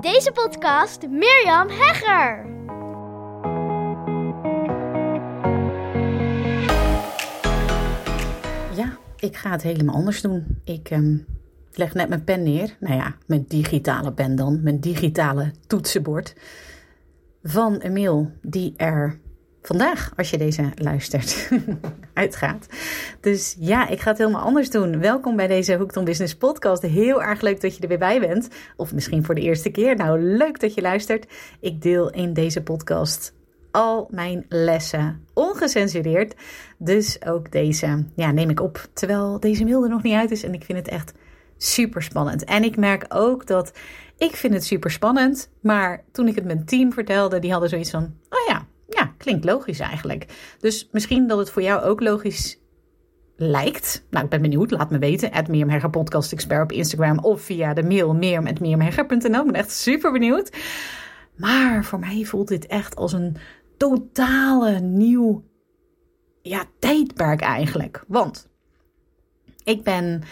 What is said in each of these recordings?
Deze podcast Mirjam Hegger. Ja, ik ga het helemaal anders doen. Ik ehm, leg net mijn pen neer. Nou ja, mijn digitale pen dan. Mijn digitale toetsenbord. Van een mail die er vandaag, als je deze luistert, uitgaat. Dus ja, ik ga het helemaal anders doen. Welkom bij deze Hooked Business podcast. Heel erg leuk dat je er weer bij bent. Of misschien voor de eerste keer. Nou, leuk dat je luistert. Ik deel in deze podcast al mijn lessen ongecensureerd. Dus ook deze ja, neem ik op terwijl deze mail er nog niet uit is. En ik vind het echt super spannend. En ik merk ook dat ik vind het super spannend. Maar toen ik het mijn team vertelde, die hadden zoiets van: oh ja, klinkt logisch eigenlijk. Dus misschien dat het voor jou ook logisch lijkt. Nou, ik ben benieuwd. Laat me weten. Mirjam Podcast Expert op Instagram of via de mail mirjam.mirjamhegger.nl. Ik ben echt super benieuwd. Maar voor mij voelt dit echt als een totale nieuw ja, tijdperk eigenlijk. Want ik ben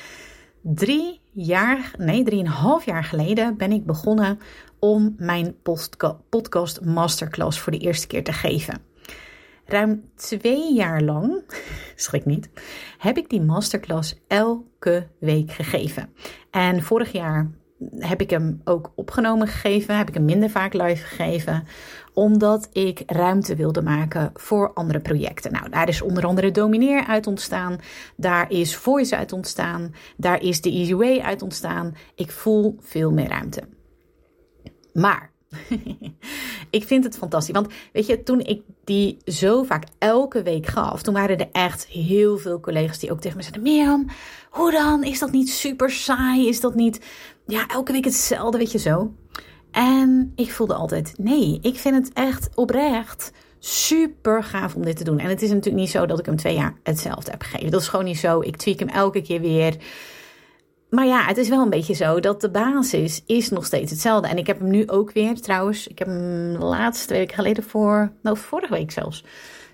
drie jaar, nee, drieënhalf jaar geleden ben ik begonnen om mijn podcast masterclass voor de eerste keer te geven. Ruim twee jaar lang, schrik niet, heb ik die masterclass elke week gegeven. En vorig jaar heb ik hem ook opgenomen gegeven, heb ik hem minder vaak live gegeven, omdat ik ruimte wilde maken voor andere projecten. Nou, daar is onder andere Domineer uit ontstaan, daar is Voice uit ontstaan, daar is de Easy Way uit ontstaan. Ik voel veel meer ruimte. Maar ik vind het fantastisch. Want weet je, toen ik die zo vaak elke week gaf, toen waren er echt heel veel collega's die ook tegen me zeiden: Mirjam, hoe dan? Is dat niet super saai? Is dat niet, ja, elke week hetzelfde, weet je zo? En ik voelde altijd: nee, ik vind het echt oprecht super gaaf om dit te doen. En het is natuurlijk niet zo dat ik hem twee jaar hetzelfde heb gegeven. Dat is gewoon niet zo. Ik tweak hem elke keer weer. Maar ja, het is wel een beetje zo dat de basis is nog steeds hetzelfde. En ik heb hem nu ook weer, trouwens, ik heb hem laatste twee weken geleden voor, nou vorige week zelfs,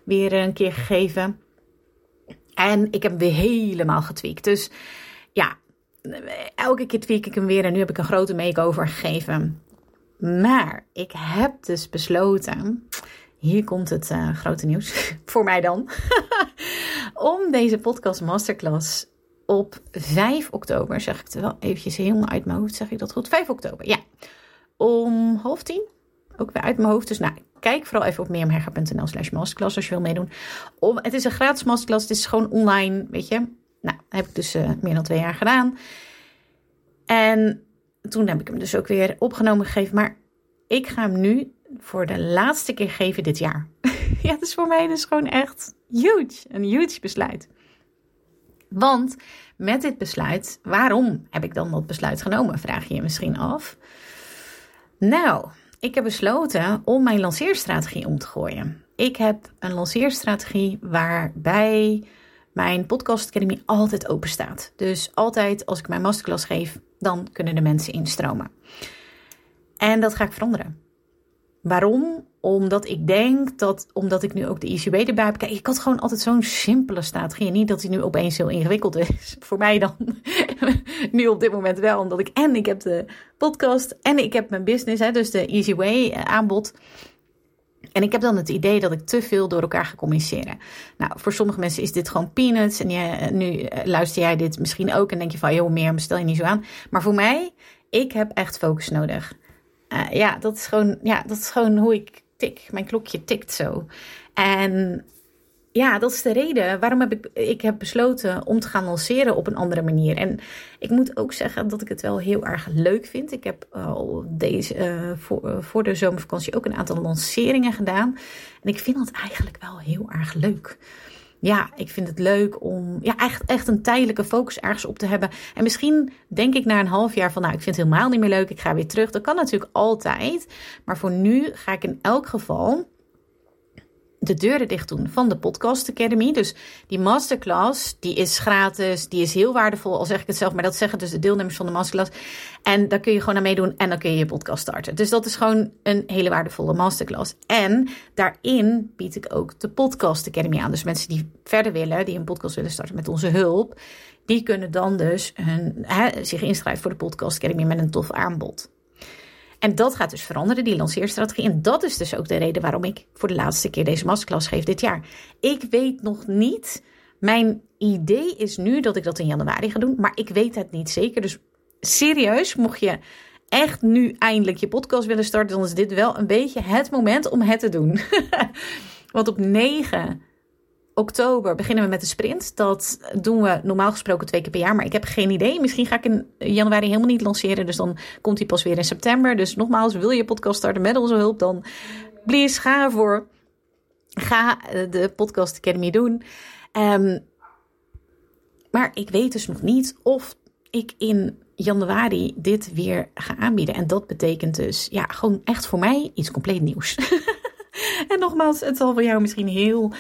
weer een keer gegeven. En ik heb hem weer helemaal getweakt. Dus ja, elke keer tweak ik hem weer en nu heb ik een grote make-over gegeven. Maar ik heb dus besloten, hier komt het uh, grote nieuws, voor mij dan, om deze podcast masterclass op 5 oktober, zeg ik het wel eventjes helemaal uit mijn hoofd, zeg ik dat goed? 5 oktober, ja. Om half tien, ook weer uit mijn hoofd. Dus nou, kijk vooral even op meermherger.nl slash masterclass als je wil meedoen. Om, het is een gratis masterclass, het is gewoon online, weet je. Nou, heb ik dus uh, meer dan twee jaar gedaan. En toen heb ik hem dus ook weer opgenomen gegeven. Maar ik ga hem nu voor de laatste keer geven dit jaar. ja, het is voor mij dus gewoon echt huge. Een huge besluit. Want met dit besluit, waarom heb ik dan dat besluit genomen? Vraag je je misschien af. Nou, ik heb besloten om mijn lanceerstrategie om te gooien. Ik heb een lanceerstrategie waarbij mijn podcast academy altijd open staat. Dus altijd als ik mijn masterclass geef, dan kunnen de mensen instromen. En dat ga ik veranderen. Waarom? Omdat ik denk dat, omdat ik nu ook de ICB erbij heb. Kijk, ik had gewoon altijd zo'n simpele strategie. Niet dat die nu opeens heel ingewikkeld is. Voor mij dan. nu op dit moment wel. Omdat ik en ik heb de podcast en ik heb mijn business. Hè, dus de Easy Way eh, aanbod. En ik heb dan het idee dat ik te veel door elkaar ga communiceren. Nou, voor sommige mensen is dit gewoon peanuts. En eh, nu eh, luister jij dit misschien ook en denk je van, joh, meer stel je niet zo aan. Maar voor mij, ik heb echt focus nodig. Ja, dat is gewoon, ja, dat is gewoon hoe ik Mijn klokje tikt zo. En ja, dat is de reden waarom heb ik, ik heb besloten om te gaan lanceren op een andere manier. En ik moet ook zeggen dat ik het wel heel erg leuk vind. Ik heb al deze, uh, voor, uh, voor de zomervakantie ook een aantal lanceringen gedaan. En ik vind dat eigenlijk wel heel erg leuk ja, ik vind het leuk om ja, echt, echt een tijdelijke focus ergens op te hebben. En misschien denk ik na een half jaar van, nou, ik vind het helemaal niet meer leuk, ik ga weer terug. Dat kan natuurlijk altijd. Maar voor nu ga ik in elk geval de deuren dicht doen van de Podcast Academy. Dus die masterclass, die is gratis, die is heel waardevol, al zeg ik het zelf, maar dat zeggen dus de deelnemers van de masterclass. En daar kun je gewoon aan meedoen en dan kun je je podcast starten. Dus dat is gewoon een hele waardevolle masterclass. En daarin bied ik ook de Podcast Academy aan. Dus mensen die verder willen, die een podcast willen starten met onze hulp, die kunnen dan dus zich inschrijven voor de Podcast Academy met een tof aanbod. En dat gaat dus veranderen, die lanceerstrategie. En dat is dus ook de reden waarom ik voor de laatste keer deze masterclass geef dit jaar. Ik weet nog niet. Mijn idee is nu dat ik dat in januari ga doen, maar ik weet het niet zeker. Dus serieus, mocht je echt nu eindelijk je podcast willen starten, dan is dit wel een beetje het moment om het te doen. Want op 9 oktober beginnen we met de sprint. Dat doen we normaal gesproken twee keer per jaar. Maar ik heb geen idee. Misschien ga ik in januari helemaal niet lanceren. Dus dan komt hij pas weer in september. Dus nogmaals, wil je podcast starten met onze hulp? Dan please ga ervoor. Ga de Podcast Academy doen. Um, maar ik weet dus nog niet of ik in januari dit weer ga aanbieden. En dat betekent dus, ja, gewoon echt voor mij iets compleet nieuws. en nogmaals, het zal voor jou misschien heel,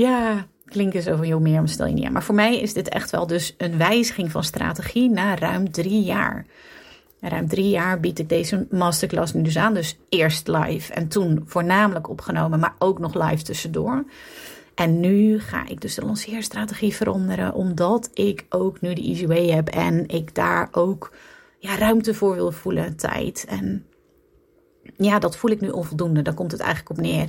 ja, klinken zo van, joh, meer stel je niet aan. Maar voor mij is dit echt wel dus een wijziging van strategie na ruim drie jaar. ruim drie jaar bied ik deze masterclass nu dus aan. Dus eerst live en toen voornamelijk opgenomen, maar ook nog live tussendoor. En nu ga ik dus de lanceerstrategie veranderen, omdat ik ook nu de Easy Way heb en ik daar ook ja, ruimte voor wil voelen, tijd. En ja, dat voel ik nu onvoldoende. Daar komt het eigenlijk op neer.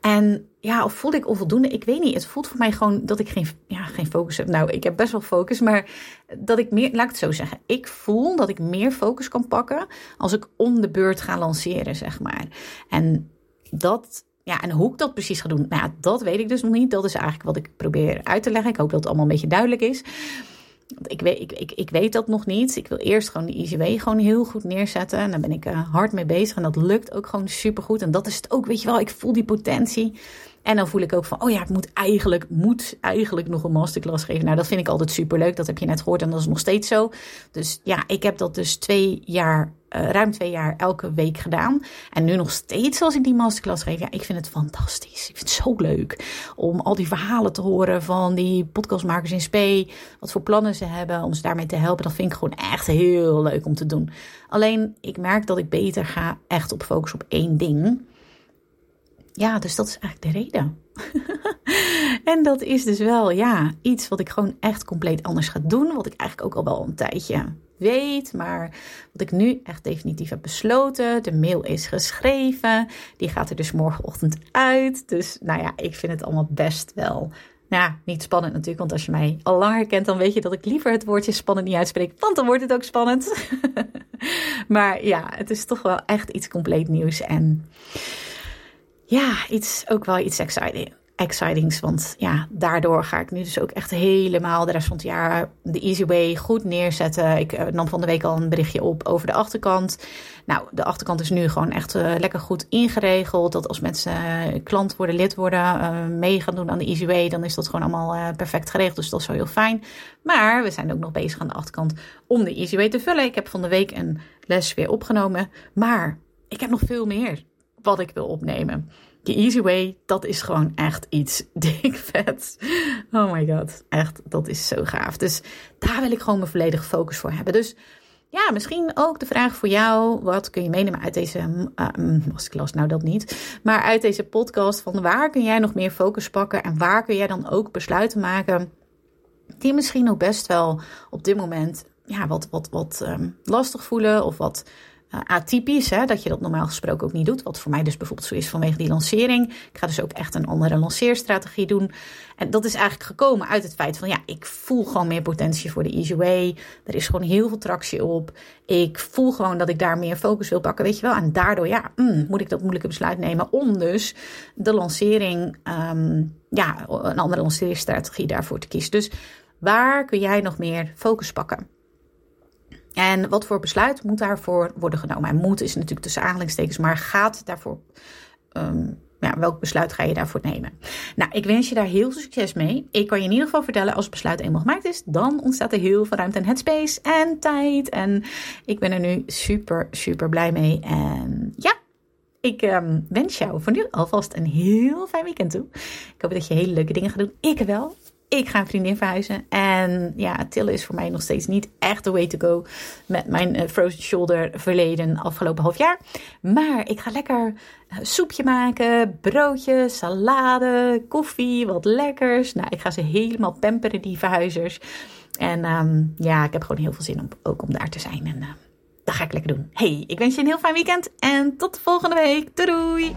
En ja, of voel ik onvoldoende? Ik weet niet. Het voelt voor mij gewoon dat ik geen, ja, geen focus heb. Nou, ik heb best wel focus, maar dat ik meer, laat ik het zo zeggen. Ik voel dat ik meer focus kan pakken als ik om de beurt ga lanceren, zeg maar. En dat ja, en hoe ik dat precies ga doen, nou dat weet ik dus nog niet. Dat is eigenlijk wat ik probeer uit te leggen. Ik hoop dat het allemaal een beetje duidelijk is. Ik weet, ik, ik, ik weet dat nog niet. Ik wil eerst gewoon de Easy gewoon heel goed neerzetten. En daar ben ik uh, hard mee bezig. En dat lukt ook gewoon super goed. En dat is het ook, weet je wel. Ik voel die potentie. En dan voel ik ook van, oh ja, ik moet eigenlijk, moet eigenlijk nog een masterclass geven. Nou, dat vind ik altijd super leuk. Dat heb je net gehoord en dat is nog steeds zo. Dus ja, ik heb dat dus twee jaar, uh, ruim twee jaar elke week gedaan. En nu nog steeds als ik die masterclass geef. Ja, ik vind het fantastisch. Ik vind het zo leuk om al die verhalen te horen van die podcastmakers in spe. Wat voor plannen ze hebben om ze daarmee te helpen. Dat vind ik gewoon echt heel leuk om te doen. Alleen, ik merk dat ik beter ga echt op focus op één ding ja, dus dat is eigenlijk de reden. en dat is dus wel, ja, iets wat ik gewoon echt compleet anders ga doen. Wat ik eigenlijk ook al wel een tijdje weet, maar wat ik nu echt definitief heb besloten. De mail is geschreven. Die gaat er dus morgenochtend uit. Dus nou ja, ik vind het allemaal best wel. Nou ja, niet spannend natuurlijk, want als je mij al langer kent, dan weet je dat ik liever het woordje spannend niet uitspreek, want dan wordt het ook spannend. maar ja, het is toch wel echt iets compleet nieuws. En ja, iets, ook wel iets exciting, excitings. Want ja, daardoor ga ik nu dus ook echt helemaal de rest van het jaar de Easy Way goed neerzetten. Ik uh, nam van de week al een berichtje op over de achterkant. Nou, de achterkant is nu gewoon echt uh, lekker goed ingeregeld. Dat als mensen uh, klant worden, lid worden, mee gaan doen aan de Easy Way, dan is dat gewoon allemaal perfect geregeld. Dus dat is wel heel fijn. Maar we zijn ook nog bezig aan de achterkant om de Easy Way te vullen. Ik heb van de week een les weer opgenomen. Maar ik heb nog veel meer wat ik wil opnemen. De Easy Way, dat is gewoon echt iets dik vet. Oh my god, echt, dat is zo gaaf. Dus daar wil ik gewoon mijn volledige focus voor hebben. Dus ja, misschien ook de vraag voor jou. Wat kun je meenemen uit deze uh, masterclass? Nou, dat niet. Maar uit deze podcast. Van waar kun jij nog meer focus pakken? En waar kun jij dan ook besluiten maken? Die misschien ook best wel op dit moment ja, wat, wat, wat um, lastig voelen. Of wat atypisch, hè, dat je dat normaal gesproken ook niet doet. Wat voor mij dus bijvoorbeeld zo is vanwege die lancering. Ik ga dus ook echt een andere lanceerstrategie doen. En dat is eigenlijk gekomen uit het feit van ja, ik voel gewoon meer potentie voor de Easy Way. Er is gewoon heel veel tractie op. Ik voel gewoon dat ik daar meer focus wil pakken, weet je wel. En daardoor ja, mm, moet ik dat moeilijke besluit nemen om dus de lancering, um, ja, een andere lanceerstrategie daarvoor te kiezen. Dus waar kun jij nog meer focus pakken? En wat voor besluit moet daarvoor worden genomen? En moet is natuurlijk tussen aanhalingstekens, maar gaat daarvoor. Um, ja, welk besluit ga je daarvoor nemen? Nou, ik wens je daar heel veel succes mee. Ik kan je in ieder geval vertellen, als het besluit eenmaal gemaakt is, dan ontstaat er heel veel ruimte en headspace en tijd. En ik ben er nu super, super blij mee. En ja, ik um, wens jou voor nu alvast een heel fijn weekend toe. Ik hoop dat je hele leuke dingen gaat doen. Ik wel ik ga een vriendin verhuizen. En ja, tillen is voor mij nog steeds niet echt de way to go met mijn uh, frozen shoulder verleden afgelopen half jaar. Maar ik ga lekker uh, soepje maken, broodje, salade, koffie, wat lekkers. Nou, ik ga ze helemaal pamperen, die verhuizers. En um, ja, ik heb gewoon heel veel zin om ook om daar te zijn. En uh, daar ga ik lekker doen. Hey, ik wens je een heel fijn weekend en tot volgende week. Doei!